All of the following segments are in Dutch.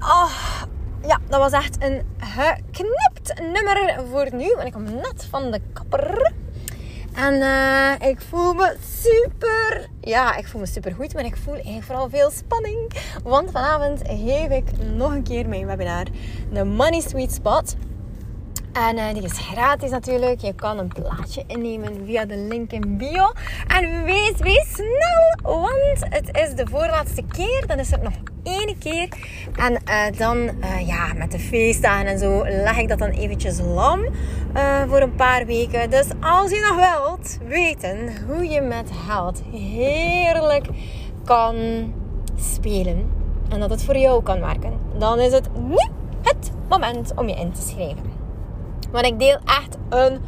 Oh, ja, dat was echt een geknipt nummer voor nu. Want ik kom net van de kapper. En uh, ik voel me super. Ja, ik voel me super goed. Maar ik voel eigenlijk vooral veel spanning. Want vanavond geef ik nog een keer mijn webinar. De Money Sweet Spot. En uh, die is gratis natuurlijk. Je kan een plaatje innemen via de link in bio. En wees, wees snel, want het is de voorlaatste keer. Dan is het nog één keer. En uh, dan, uh, ja, met de feestdagen en zo, leg ik dat dan eventjes lam voor een paar weken. Dus als je nog wilt weten hoe je met geld heerlijk kan spelen. En dat het voor jou kan werken. Dan is het nu het moment om je in te schrijven. Want ik deel echt een.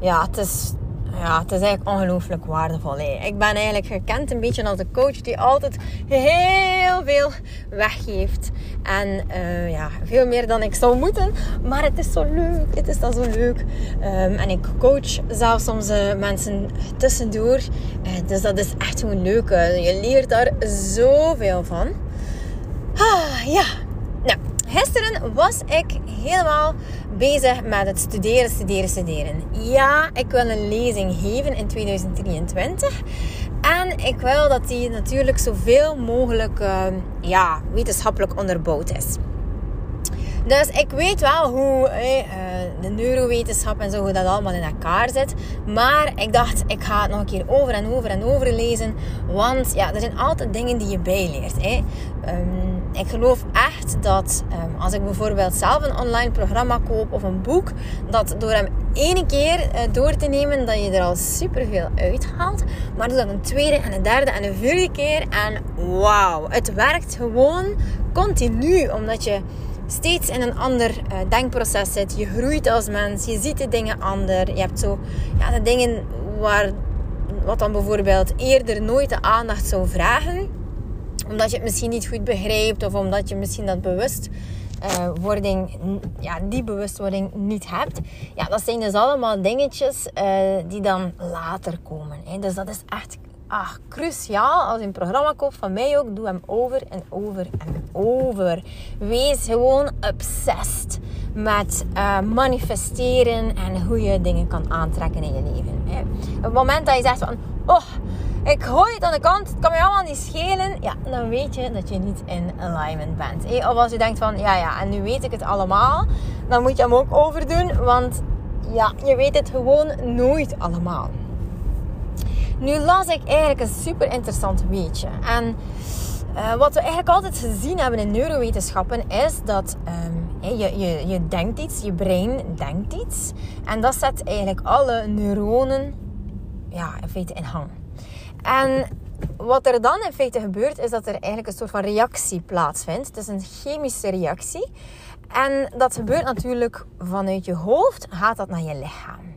Ja, het is, ja, het is eigenlijk ongelooflijk waardevol. Ik ben eigenlijk gekend een beetje als een coach die altijd heel veel weggeeft. En uh, ja, veel meer dan ik zou moeten. Maar het is zo leuk. Het is dan zo leuk. Um, en ik coach zelfs soms uh, mensen tussendoor. Uh, dus dat is echt gewoon leuk. je leert daar zoveel van. Ah, ja. Gisteren was ik helemaal bezig met het studeren, studeren, studeren. Ja, ik wil een lezing geven in 2023. En ik wil dat die natuurlijk zoveel mogelijk uh, ja, wetenschappelijk onderbouwd is. Dus ik weet wel hoe eh, de neurowetenschap en zo, hoe dat allemaal in elkaar zit. Maar ik dacht, ik ga het nog een keer over en over en over lezen. Want ja, er zijn altijd dingen die je bijleert. Um, ik geloof echt dat um, als ik bijvoorbeeld zelf een online programma koop of een boek, dat door hem één keer uh, door te nemen, dat je er al superveel uithaalt. Maar doe dat een tweede en een derde en een vierde keer. En wauw, het werkt gewoon continu. Omdat je steeds in een ander uh, denkproces zit. Je groeit als mens, je ziet de dingen anders. Je hebt zo ja, de dingen waar, wat dan bijvoorbeeld eerder nooit de aandacht zou vragen. Omdat je het misschien niet goed begrijpt of omdat je misschien dat bewust uh, wording, ja, die bewustwording niet hebt. Ja, dat zijn dus allemaal dingetjes uh, die dan later komen. Hè. Dus dat is echt ah, cruciaal als je een programma koopt van mij ook. Doe hem over en over en over. Wees gewoon obsessed met uh, manifesteren en hoe je dingen kan aantrekken in je leven. Hè. Op het moment dat je zegt van, oh, ik gooi het aan de kant, het kan me allemaal niet schelen. Ja, dan weet je dat je niet in alignment bent. Hè. Of als je denkt van, ja, ja, en nu weet ik het allemaal. Dan moet je hem ook overdoen, want ja, je weet het gewoon nooit allemaal. Nu las ik eigenlijk een super interessant weetje. En uh, wat we eigenlijk altijd gezien hebben in neurowetenschappen is dat um, je, je, je denkt iets, je brein denkt iets. En dat zet eigenlijk alle neuronen ja, in feite in hang. En wat er dan in feite gebeurt, is dat er eigenlijk een soort van reactie plaatsvindt. Het is een chemische reactie. En dat gebeurt natuurlijk vanuit je hoofd, gaat dat naar je lichaam.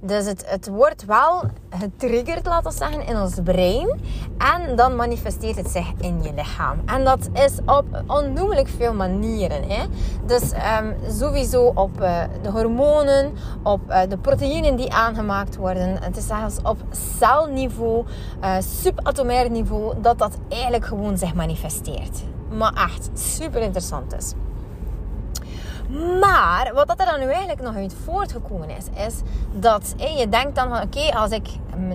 Dus het, het wordt wel getriggerd, laten we zeggen, in ons brein. En dan manifesteert het zich in je lichaam. En dat is op onnoemelijk veel manieren. Hè? Dus um, sowieso op uh, de hormonen, op uh, de proteïnen die aangemaakt worden. Het is zelfs op celniveau, uh, subatomair niveau, dat dat eigenlijk gewoon zich manifesteert. Maar echt super interessant is. Maar wat dat er dan nu eigenlijk nog uit voortgekomen is, is dat je denkt dan van oké, als ik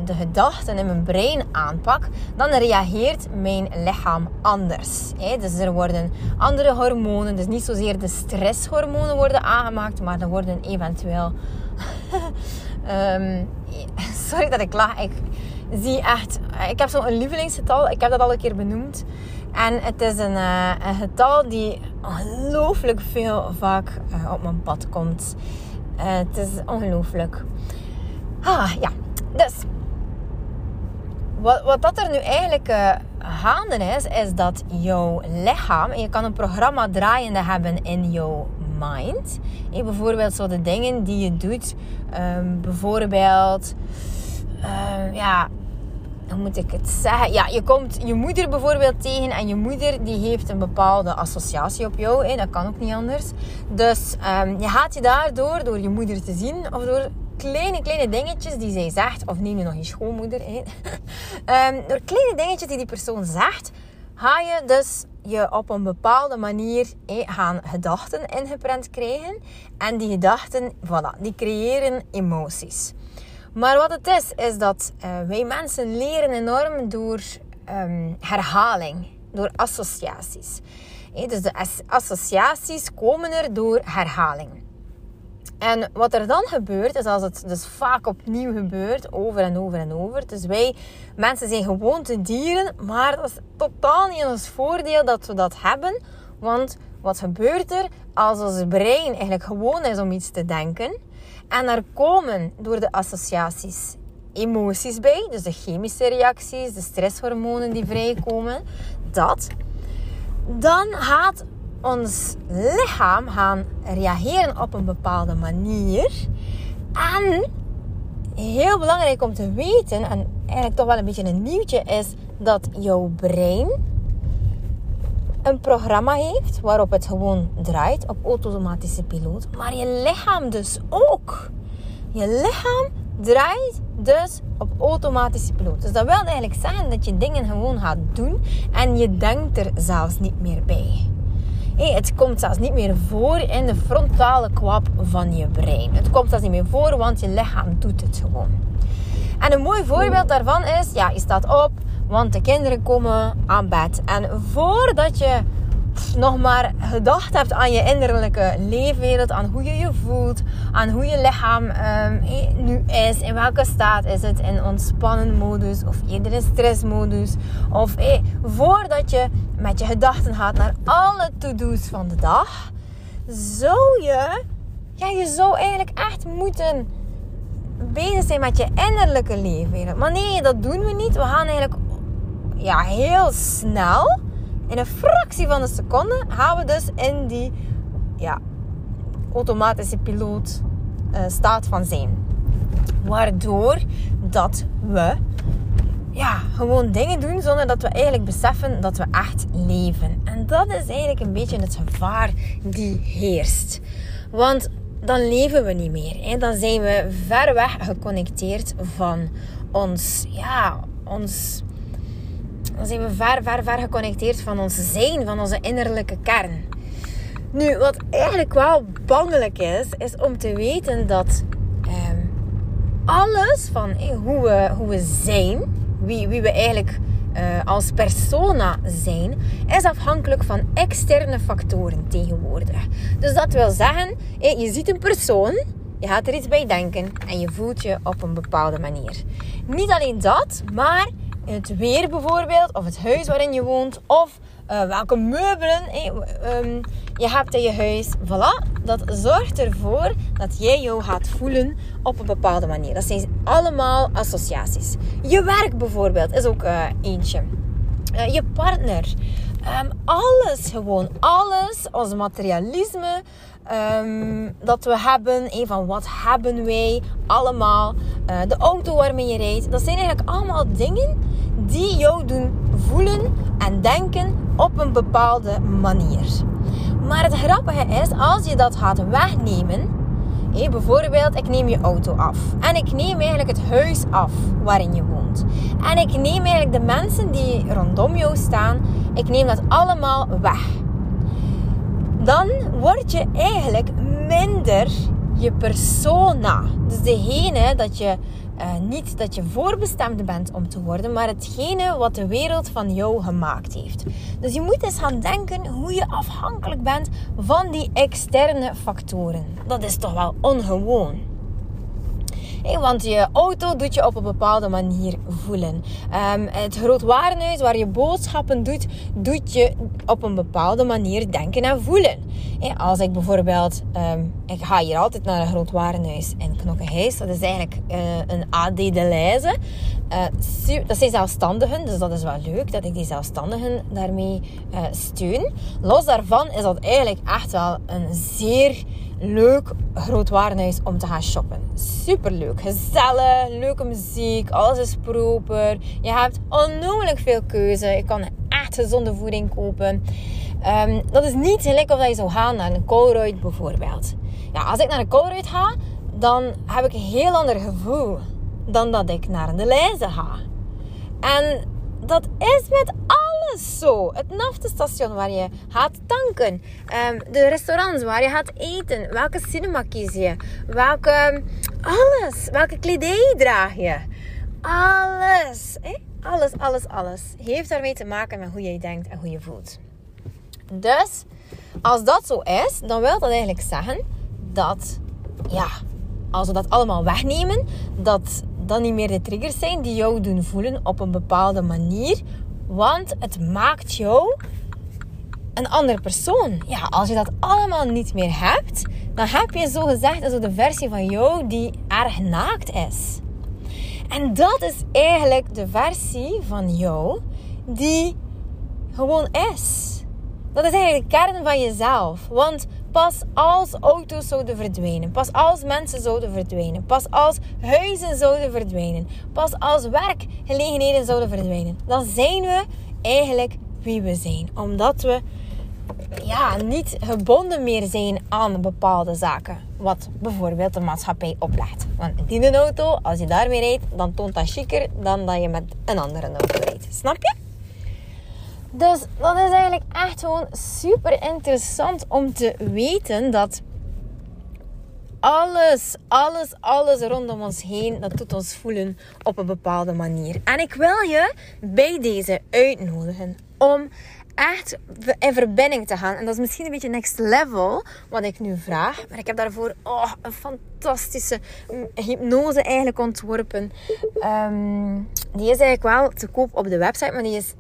de gedachten in mijn brein aanpak, dan reageert mijn lichaam anders. Dus er worden andere hormonen, dus niet zozeer de stresshormonen worden aangemaakt, maar er worden eventueel. um, sorry dat ik lach. Ik zie echt. Ik heb zo'n lievelingsgetal, ik heb dat al een keer benoemd. En het is een, uh, een getal die ongelooflijk veel vaak uh, op mijn pad komt. Uh, het is ongelooflijk. Ah, ja. Dus. wat, wat dat er nu eigenlijk gaande is, is dat jouw lichaam, en je kan een programma draaiende hebben in jouw mind. bijvoorbeeld zo de dingen die je doet, um, bijvoorbeeld, um, ja, hoe moet ik het zeggen? Ja, je komt je moeder bijvoorbeeld tegen en je moeder die heeft een bepaalde associatie op jou. Dat kan ook niet anders. Dus um, je gaat je daardoor, door je moeder te zien of door kleine, kleine dingetjes die zij zegt, of neem je nog je schoonmoeder, hè? um, door kleine dingetjes die die persoon zegt, ga je dus je op een bepaalde manier gaan gedachten ingeprent krijgen. En die gedachten, voilà, die creëren emoties. Maar wat het is, is dat uh, wij mensen leren enorm door um, herhaling, door associaties. dus de associaties komen er door herhaling. En wat er dan gebeurt, is als het dus vaak opnieuw gebeurt, over en over en over. Dus wij, mensen zijn gewoonte dieren, maar dat is totaal niet in ons voordeel dat we dat hebben. Want wat gebeurt er als ons brein eigenlijk gewoon is om iets te denken? En er komen door de associaties emoties bij, dus de chemische reacties, de stresshormonen die vrijkomen, dat, dan gaat ons lichaam gaan reageren op een bepaalde manier. En heel belangrijk om te weten, en eigenlijk toch wel een beetje een nieuwtje, is dat jouw brein een programma heeft waarop het gewoon draait op automatische piloot. Maar je lichaam dus ook. Je lichaam draait dus op automatische piloot. Dus dat wil eigenlijk zeggen dat je dingen gewoon gaat doen en je denkt er zelfs niet meer bij. Hey, het komt zelfs niet meer voor in de frontale kwap van je brein. Het komt zelfs niet meer voor, want je lichaam doet het gewoon. En een mooi voorbeeld daarvan is, ja, je staat op, want de kinderen komen aan bed. En voordat je nog maar gedacht hebt aan je innerlijke leefwereld, aan hoe je je voelt, aan hoe je lichaam um, nu is, in welke staat is het, in ontspannen modus of eerder in stressmodus, of hey, voordat je met je gedachten gaat naar alle to-do's van de dag, zou je, ja, je zou eigenlijk echt moeten bezig zijn met je innerlijke leefwereld. Maar nee, dat doen we niet. We gaan eigenlijk ja, heel snel, in een fractie van een seconde, gaan we dus in die ja, automatische piloot uh, staat van zijn. Waardoor dat we ja, gewoon dingen doen zonder dat we eigenlijk beseffen dat we echt leven. En dat is eigenlijk een beetje het gevaar die heerst. Want dan leven we niet meer. Hè? Dan zijn we ver weg geconnecteerd van ons, ja, ons dan zijn we ver, ver, ver geconnecteerd van ons zijn, van onze innerlijke kern. Nu, wat eigenlijk wel bangelijk is, is om te weten dat ehm, alles van hoe, we, hoe we zijn, wie, wie we eigenlijk uh, als persona zijn, is afhankelijk van externe factoren tegenwoordig. Dus dat wil zeggen, je ziet een persoon, je gaat er iets bij denken en je voelt je op een bepaalde manier. Niet alleen dat, maar het weer bijvoorbeeld, of het huis waarin je woont, of uh, welke meubelen um, je hebt in je huis. Voilà, dat zorgt ervoor dat jij jou gaat voelen op een bepaalde manier. Dat zijn allemaal associaties. Je werk bijvoorbeeld is ook uh, eentje. Uh, je partner. Um, alles gewoon. Alles. Ons materialisme. Um, dat we hebben. Hey, van wat hebben wij allemaal. De auto waarmee je rijdt. Dat zijn eigenlijk allemaal dingen die jou doen voelen en denken op een bepaalde manier. Maar het grappige is, als je dat gaat wegnemen, bijvoorbeeld ik neem je auto af en ik neem eigenlijk het huis af waarin je woont. En ik neem eigenlijk de mensen die rondom jou staan, ik neem dat allemaal weg. Dan word je eigenlijk minder je persona. Dus degene dat je uh, niet dat je voorbestemd bent om te worden, maar hetgene wat de wereld van jou gemaakt heeft. Dus je moet eens gaan denken hoe je afhankelijk bent van die externe factoren. Dat is toch wel ongewoon. Want je auto doet je op een bepaalde manier voelen. Um, het groot warenhuis waar je boodschappen doet, doet je op een bepaalde manier denken en voelen. als ik bijvoorbeeld, ehm, ik ga hier altijd naar een groot warenhuis in Knokkenhuis. Dat is eigenlijk uh, een AD de Leize. Uh, dat zijn zelfstandigen, dus dat is wel leuk dat ik die zelfstandigen daarmee uh, steun. Los daarvan is dat eigenlijk echt wel een zeer leuk groot warenhuis om te gaan shoppen. Super leuk, gezellig, leuke muziek, alles is proper. Je hebt onnoemelijk veel keuze. Je kan echt gezonde voeding kopen. Um, dat is niet gelijk of dat je zou gaan naar een Colruyt bijvoorbeeld. Ja, als ik naar een Colruyt ga, dan heb ik een heel ander gevoel dan dat ik naar de Leize ga. En dat is met Het naftenstation waar je gaat tanken. Um, de restaurants waar je gaat eten. Welke cinema kies je? Welke... Alles. Welke kledij draag je? Alles. Alles, alles, alles. Heeft daarmee te maken met hoe je denkt en hoe je voelt. Dus, als dat zo is, dan wil dat eigenlijk zeggen dat... Ja, als we dat allemaal wegnemen, dat dan niet meer de triggers zijn die jou doen voelen op een bepaalde manier. Want het maakt jou een andere persoon. Ja, als je dat allemaal niet meer hebt, dan heb je zo gezegd zo de versie van jou die erg naakt is. En dat is eigenlijk de versie van jou die gewoon is. Dat is eigenlijk de kern van jezelf. Want pas als auto's zouden verdwijnen, pas als mensen zouden verdwijnen, pas als huizen zouden verdwijnen, pas als werkgelegenheden zouden verdwijnen, dan zijn we eigenlijk wie we zijn. Omdat we ja, niet gebonden meer zijn aan bepaalde zaken. Wat bijvoorbeeld de maatschappij oplegt. Want in een auto, als je daarmee rijdt, dan toont dat chiquer dan dat je met een andere auto rijdt. Snap je? Dus dat is eigenlijk echt gewoon super interessant om te weten dat alles, alles, alles rondom ons heen, dat doet ons voelen op een bepaalde manier. En ik wil je bij deze uitnodigen om echt in verbinding te gaan. En dat is misschien een beetje next level wat ik nu vraag. Maar ik heb daarvoor oh, een fantastische hypnose eigenlijk ontworpen. Ehm, die is eigenlijk wel te koop op de website, maar die is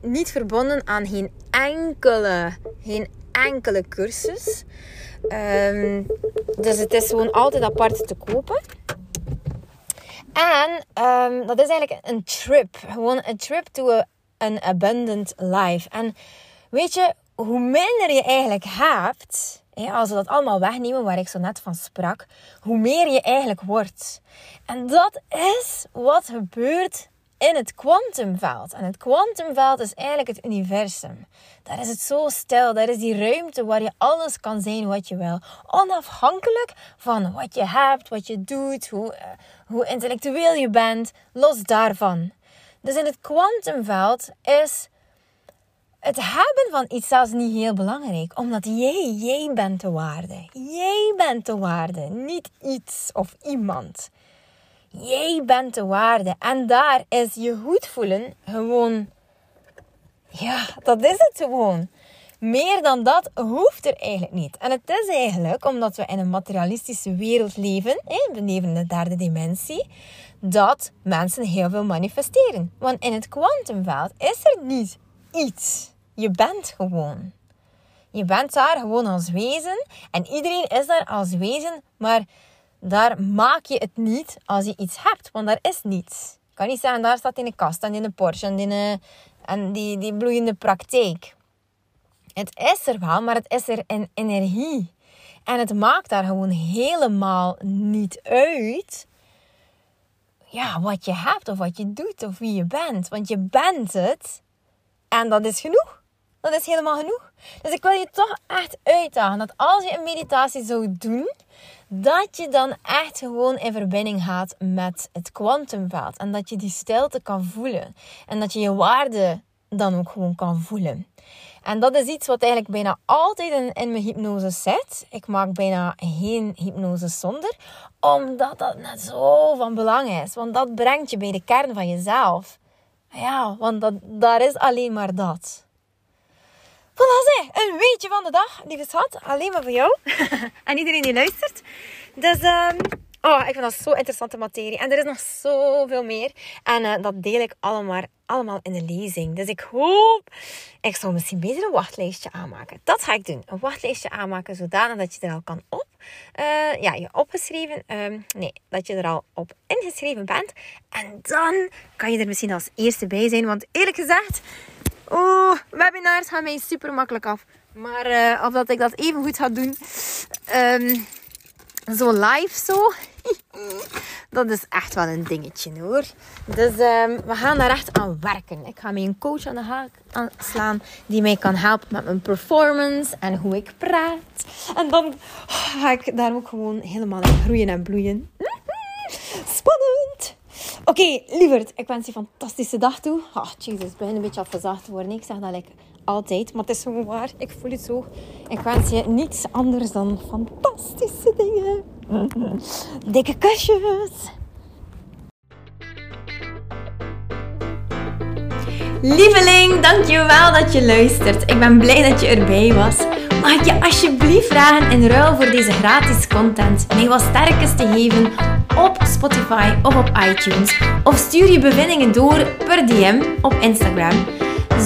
niet verbonden aan geen enkele, geen enkele cursus. Ehm, dus het is gewoon altijd apart te kopen. En um, dat is eigenlijk een trip. Gewoon een trip to an abundant life. En weet je, hoe minder je eigenlijk hebt, als we dat allemaal wegnemen waar ik zo net van sprak, hoe meer je eigenlijk wordt. En dat is wat gebeurt in het kwantumveld. En het kwantumveld is eigenlijk het universum. Daar is het zo stil. Daar is die ruimte waar je alles kan zijn wat je wil. Onafhankelijk van wat je hebt, wat je doet, hoe, uh, hoe intellectueel je bent. Los daarvan. Dus in het kwantumveld is het hebben van iets zelfs niet heel belangrijk. Omdat jij, jij bent de waarde. Jij bent de waarde. Niet iets of iemand. Jij bent de waarde. En daar is je goed voelen gewoon. Ja, dat is het gewoon. Meer dan dat hoeft er eigenlijk niet. En het is eigenlijk omdat we in een materialistische wereld leven, we leven in de derde dimensie, dat mensen heel veel manifesteren. Want in het kwantumveld is er niet iets. Je bent gewoon. Je bent daar gewoon als wezen en iedereen is daar als wezen, maar daar maak je het niet als je iets hebt, want daar is niets. Ik kan niet zeggen, daar staat in de kast en in de Porsche en, in en die, die bloeiende praktijk. Het is er wel, maar het is er in energie. En het maakt daar gewoon helemaal niet uit ja, wat je hebt of wat je doet of wie je bent. Want je bent het en dat is genoeg. Dat is helemaal genoeg. Dus ik wil je toch echt uitdagen dat als je een meditatie zou doen, dat je dan echt gewoon in verbinding gaat met het kwantumveld. En dat je die stilte kan voelen. En dat je je waarde dan ook gewoon kan voelen. En dat is iets wat eigenlijk bijna altijd in, in mijn hypnose zit. Ik maak bijna geen hypnose zonder. Omdat dat net zo van belang is. Want dat brengt je bij de kern van jezelf. Ja, want dat, daar is alleen maar dat. Voilà, een weetje van de dag, lieve schat. Alleen maar voor jou. en iedereen die luistert. Dus um, Oh, ik vind dat zo interessante materie. En er is nog zoveel meer. En uh, dat deel ik allemaal, allemaal in de lezing. Dus ik hoop... Ik zou misschien beter een wachtlijstje aanmaken. Dat ga ik doen. Een wachtlijstje aanmaken, zodanig dat je er al kan op... Uh, ja, je opgeschreven... Um, nee, dat je er al op ingeschreven bent. En dan kan je er misschien als eerste bij zijn. Want eerlijk gezegd... Oh, webinars gaan mij super makkelijk af. Maar uh, of dat ik dat even goed ga doen... Um, zo live zo. dat is echt wel een dingetje hoor. Dus um, we gaan daar echt aan werken. Ik ga met een coach aan de haak slaan die mij kan helpen met mijn performance en hoe ik praat. En dan ga ik daar ook gewoon helemaal in groeien en bloeien. Oké, lieverd, ik wens je een fantastische dag toe. Oh, jezus, begin een beetje afgezaagd te worden. Ik zeg dat lekker altijd, maar het is gewoon waar. Ik voel het zo. Ik wens je niets anders dan fantastische dingen. Dikke kusjes. Lieveling, dankjewel dat je luistert. Ik ben blij dat je erbij was. Mag ik je alsjeblieft vragen in ruil voor deze gratis content mij wat sterkes te geven op Spotify of op iTunes? Of stuur je bevindingen door per DM op Instagram.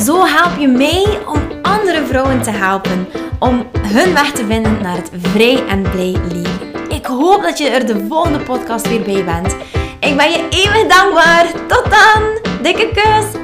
Zo help je mij om andere vrouwen te helpen om hun weg te vinden naar het vrij en blij leven. Ik hoop dat je er de volgende podcast weer bij bent. Ik ben je eeuwig dankbaar. Tot dan. Dikke kus.